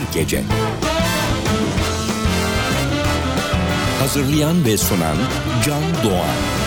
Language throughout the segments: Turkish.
Binbir Gece. Hazırlayan ve sunan Can Doğan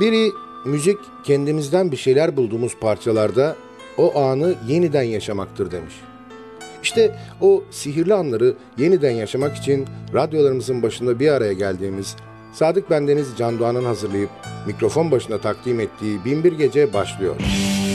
Biri müzik kendimizden bir şeyler bulduğumuz parçalarda o anı yeniden yaşamaktır demiş. İşte o sihirli anları yeniden yaşamak için radyolarımızın başında bir araya geldiğimiz Sadık Bendeniz Can Doğan'ın hazırlayıp mikrofon başına takdim ettiği Binbir Gece başlıyor. A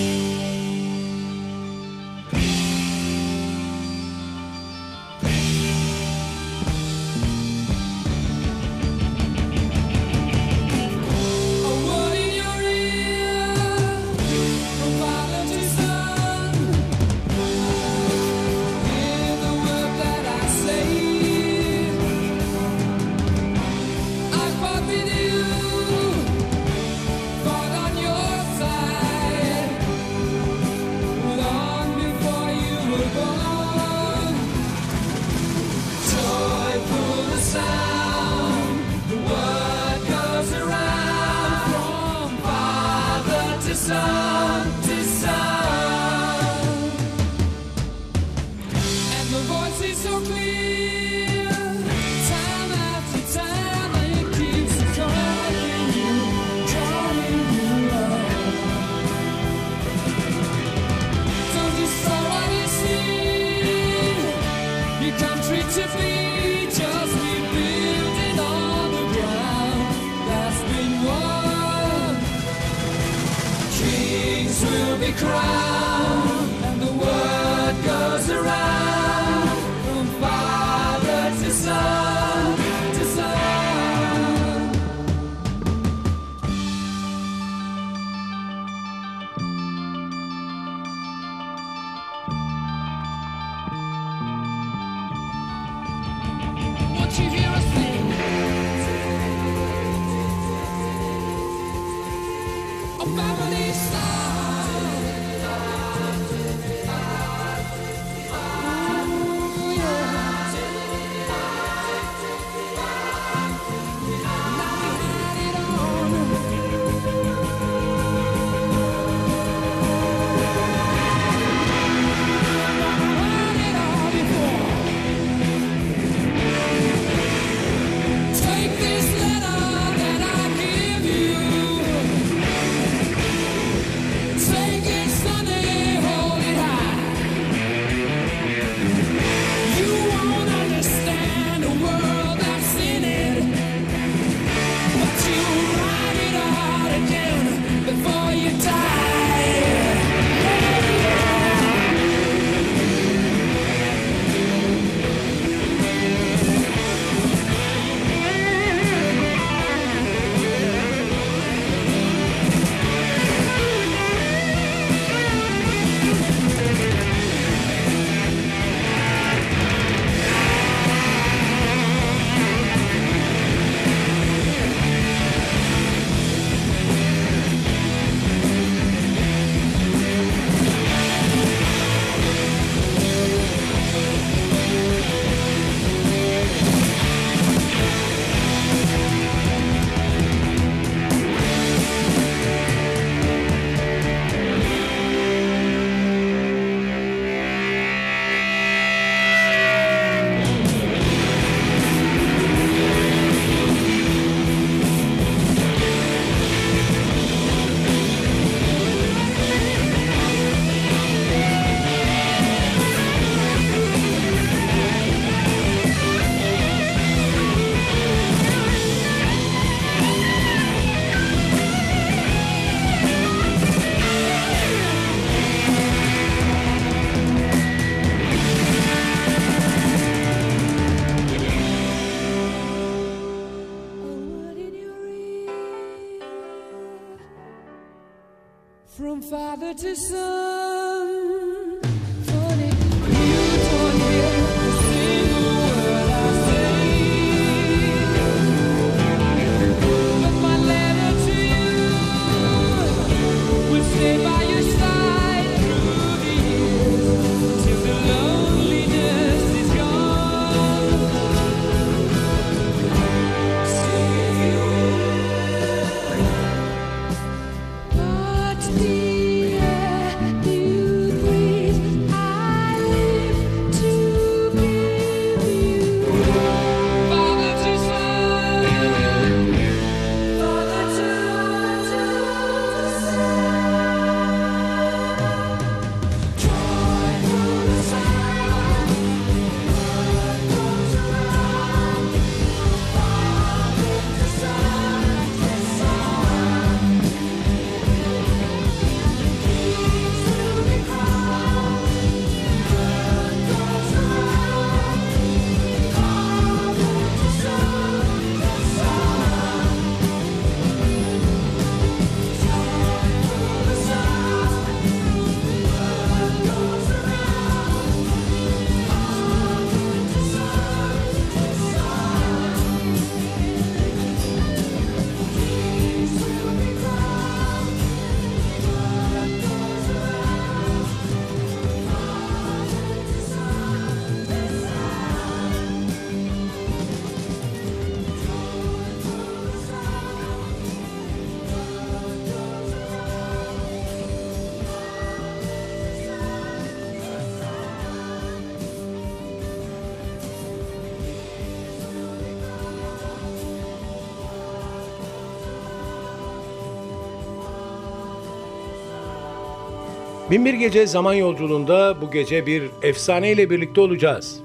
Binbir Gece zaman yolculuğunda bu gece bir efsaneyle birlikte olacağız.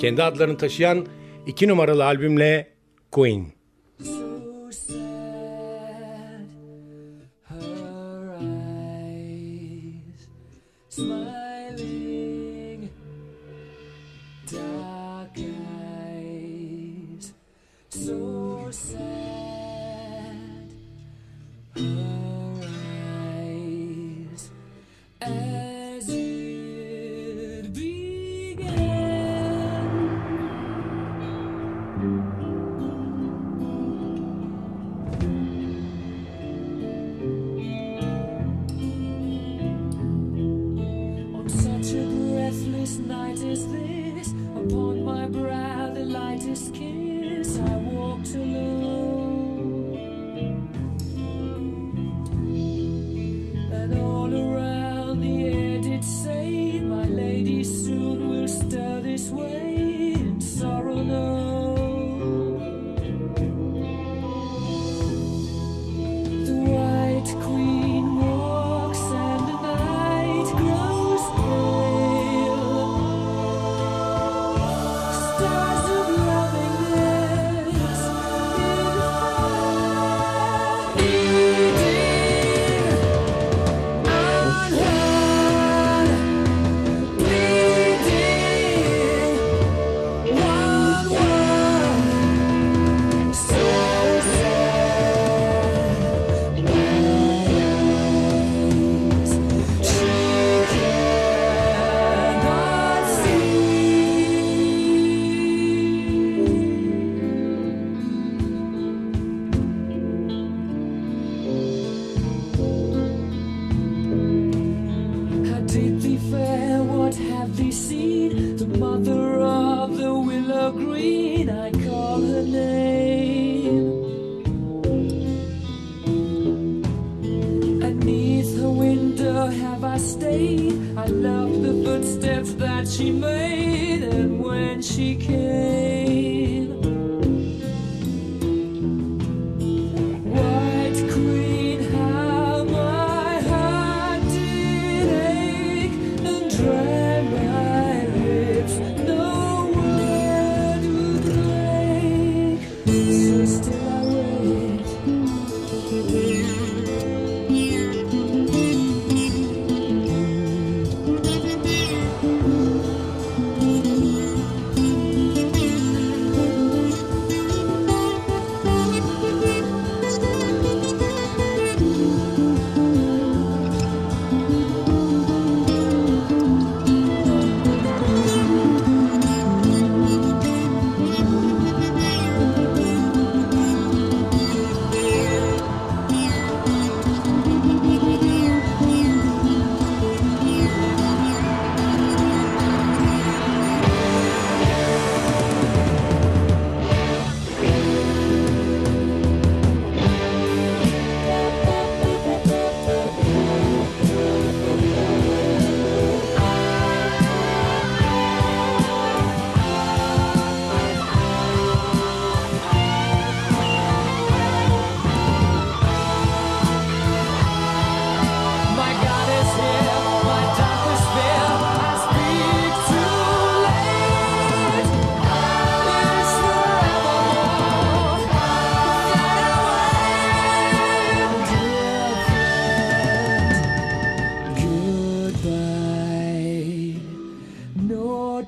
Kendi adlarını taşıyan iki numaralı albümle Queen.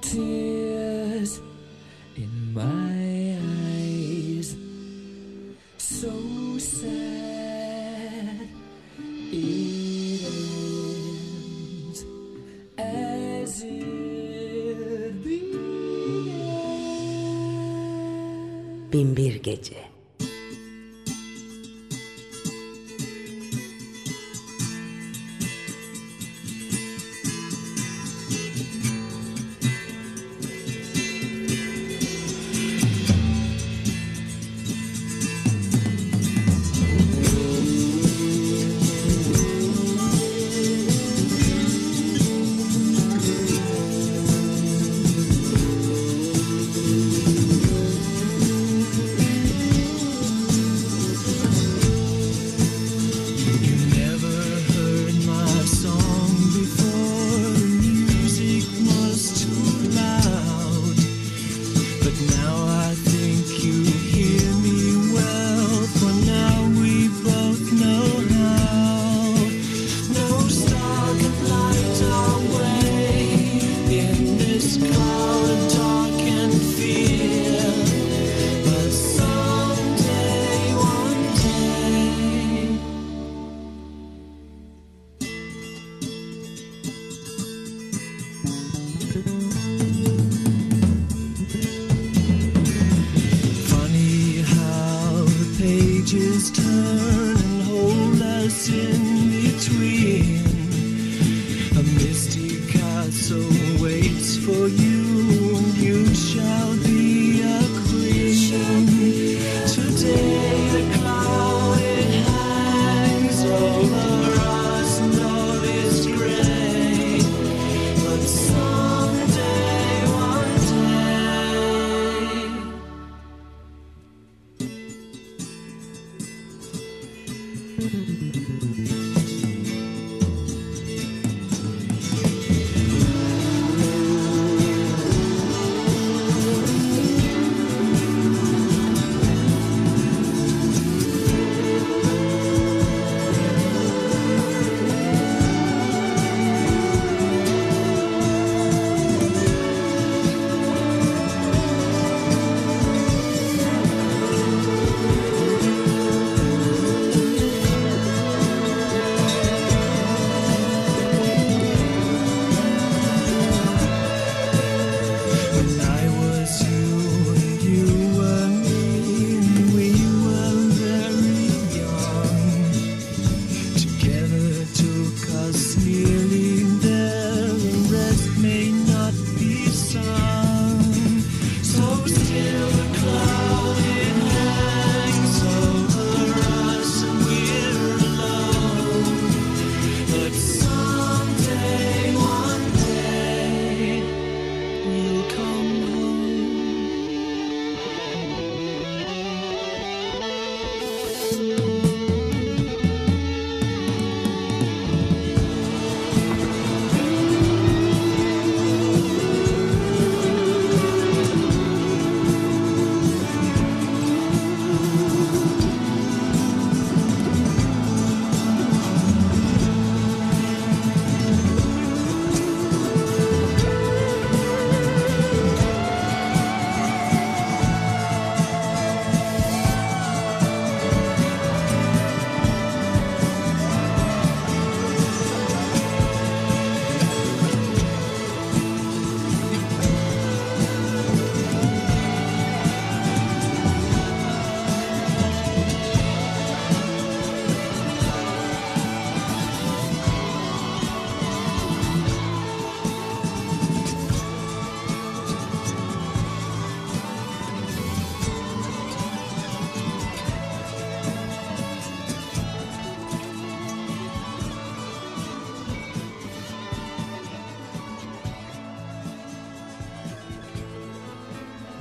Tears in my eyes. So sad it ends as it began. Binbir Gece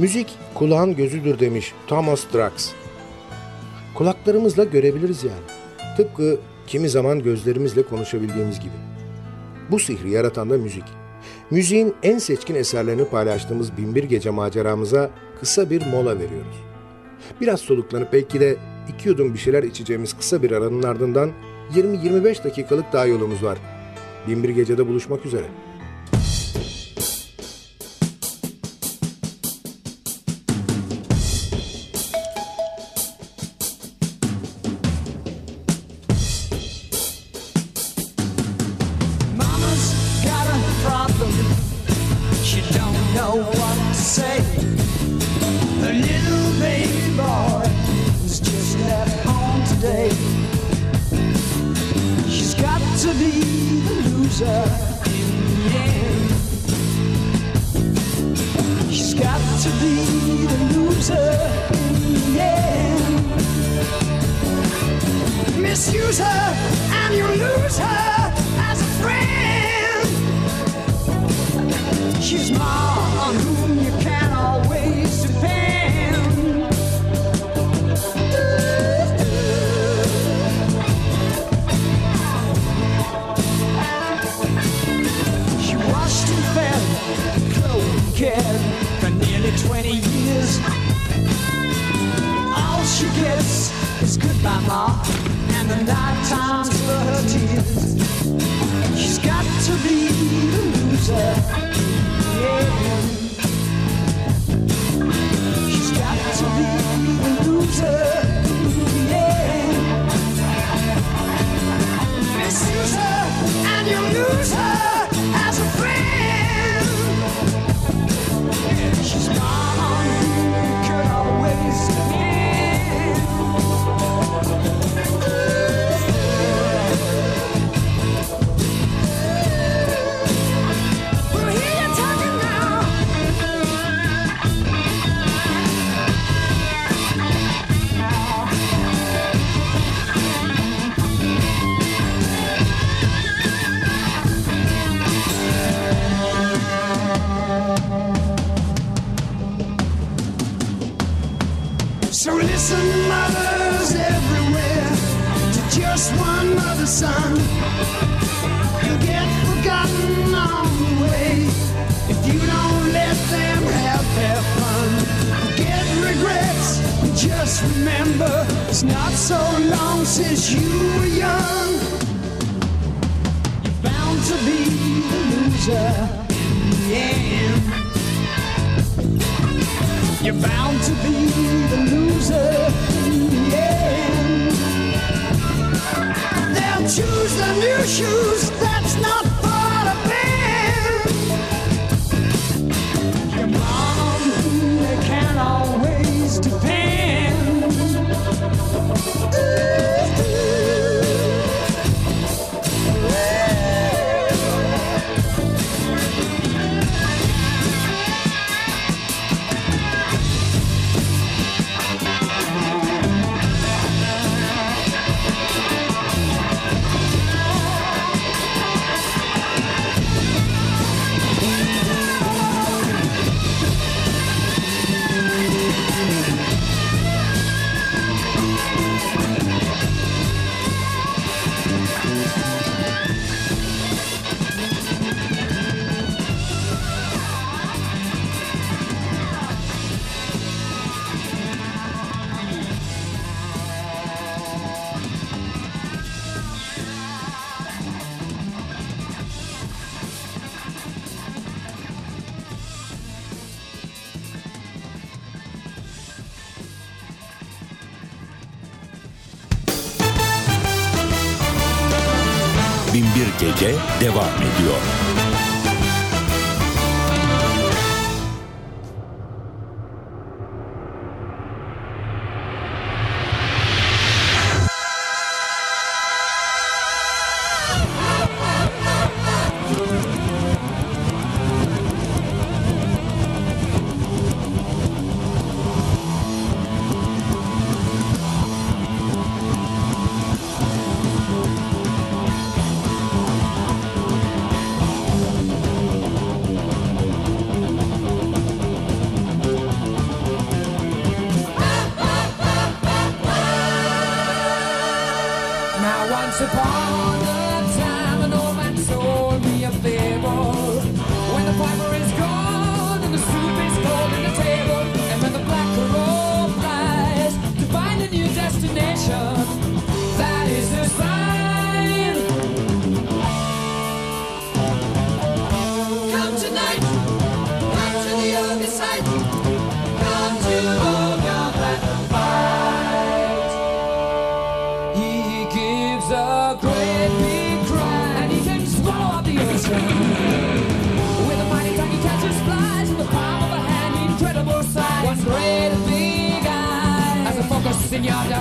Müzik kulağın gözüdür demiş Thomas Drax. Kulaklarımızla görebiliriz yani. Tıpkı kimi zaman gözlerimizle konuşabildiğimiz gibi. Bu sihri yaratan da müzik. Müziğin en seçkin eserlerini paylaştığımız Binbir Gece maceramıza kısa bir mola veriyoruz. Biraz soluklanıp belki de iki yudum bir şeyler içeceğimiz kısa bir aranın ardından 20-25 dakikalık daha yolumuz var. Binbir Gece'de buluşmak üzere. know what to say. The little baby boy was just left home today. She's got to be the loser in the end. She's got to be the loser in the end. Misuse her and you lose her as a friend. She's mine. kiss is goodbye, Ma, and the night times for her tears. She's got to be a loser. Yeah. She's got to be a loser. Yeah. Misuse her and you lose her. sun. You get forgotten on the way if you don't let them have their fun. Forget regrets, and just remember it's not so long since you were young. You're bound to be the loser in the end. You're bound to be the loser in the end. choose the new shoes that's not fun.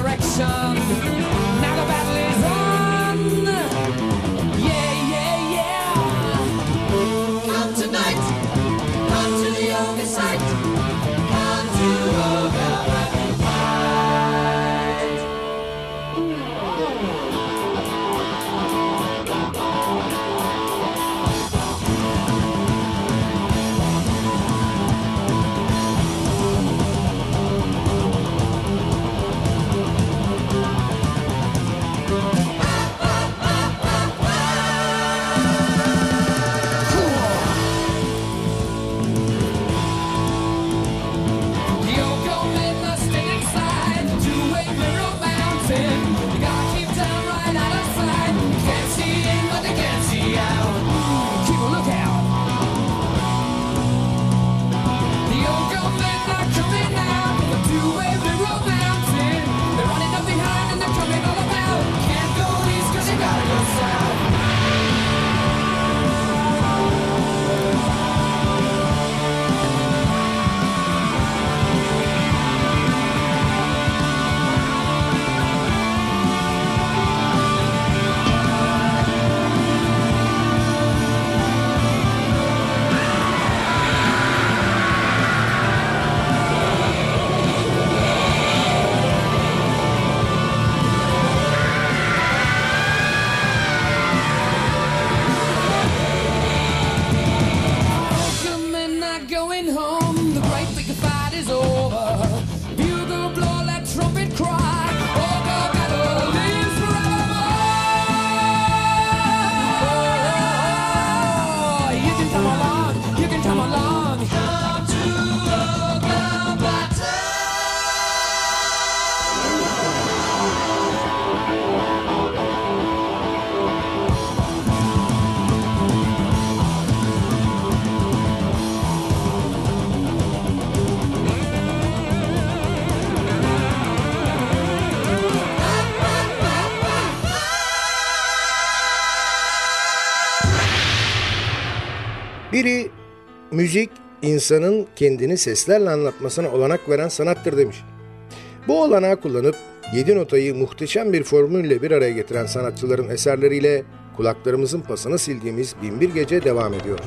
direction. Müzik insanın kendini seslerle anlatmasına olanak veren sanattır demiş. Bu olanağı kullanıp 7 notayı muhteşem bir formülle bir araya getiren sanatçıların eserleriyle kulaklarımızın pasını sildiğimiz Binbir Gece devam ediyor.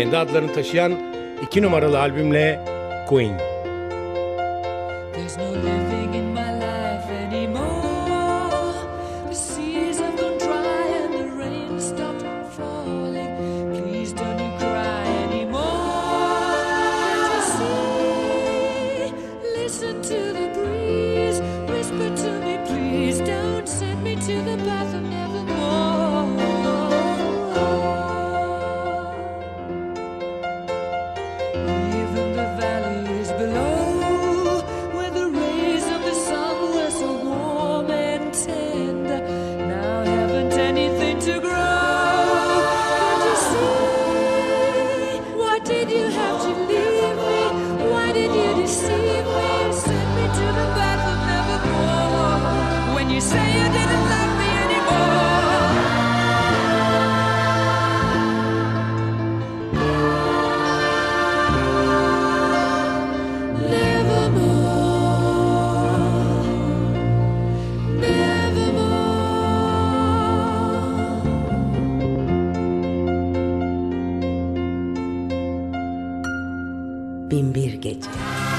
kendi adlarını taşıyan iki numaralı albümle Queen. Binbir Gece.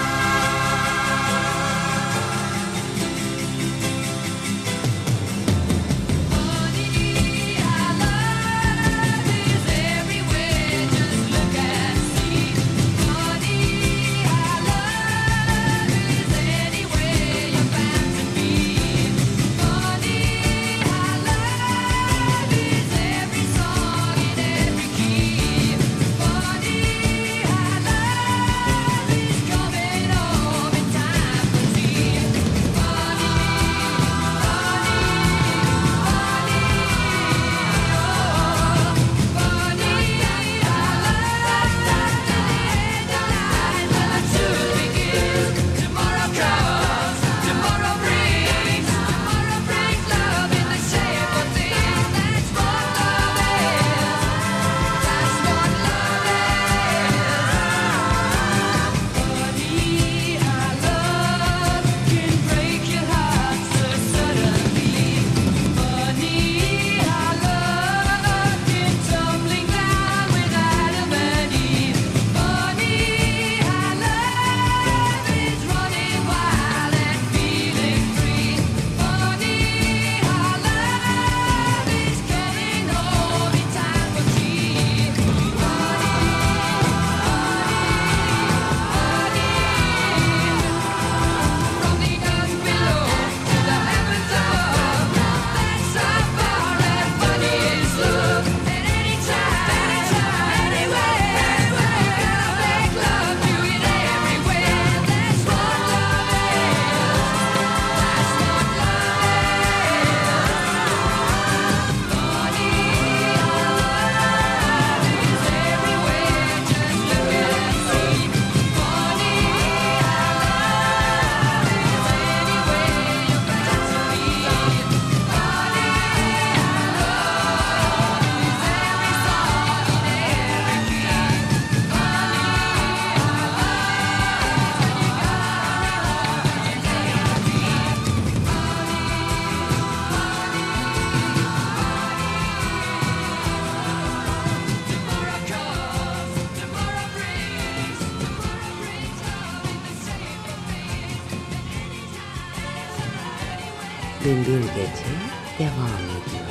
Döndüğü gece devam ediyor.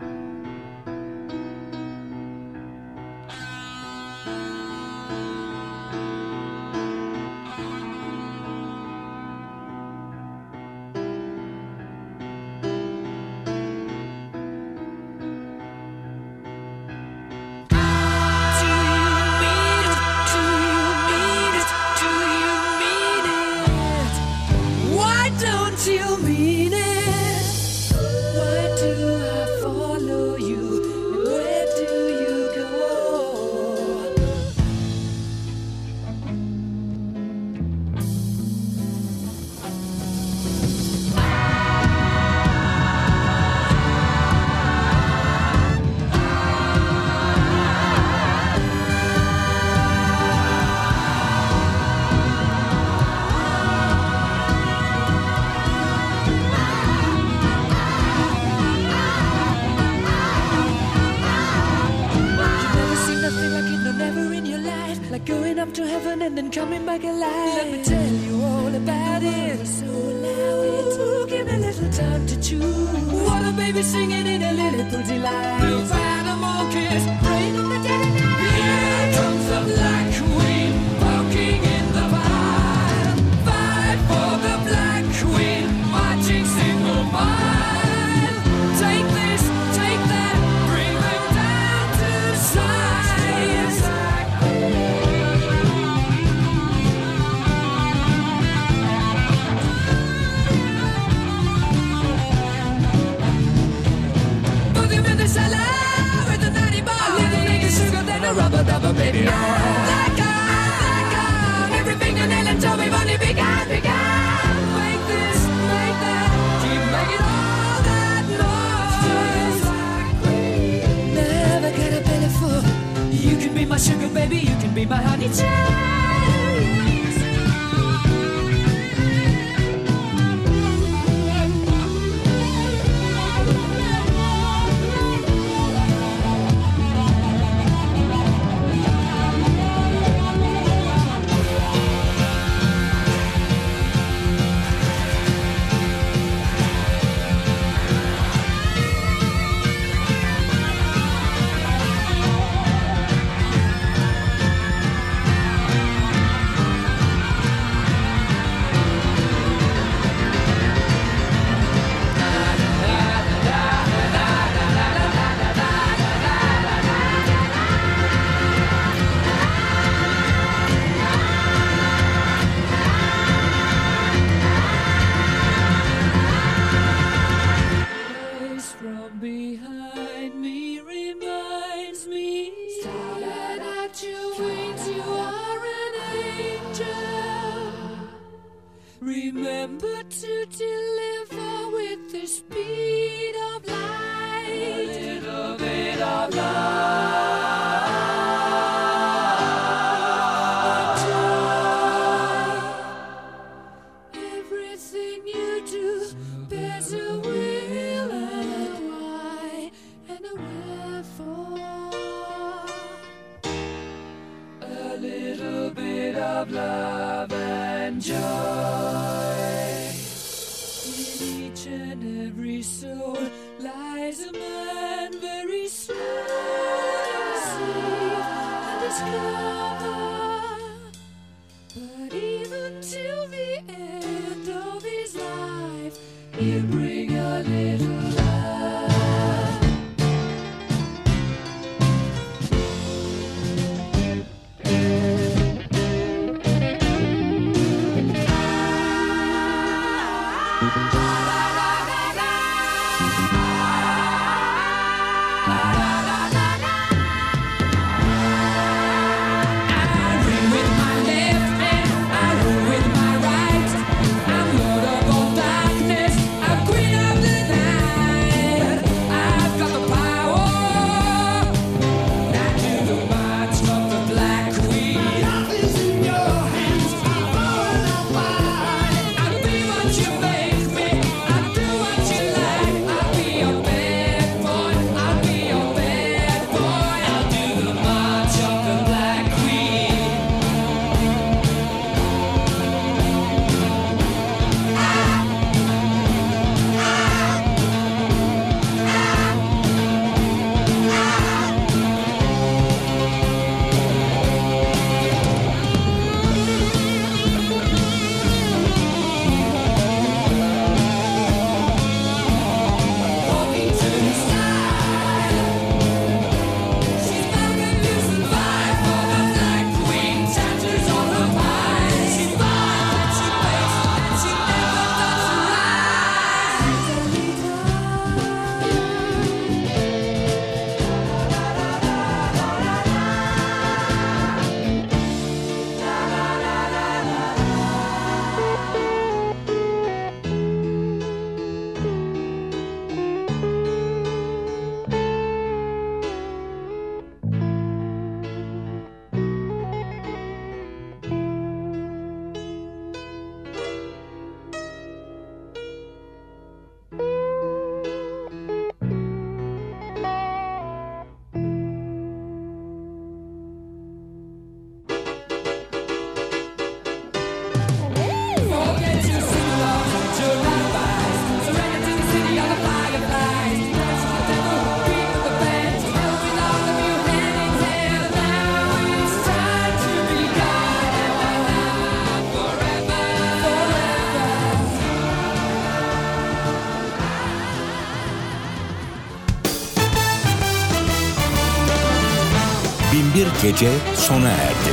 Gece sona erdi.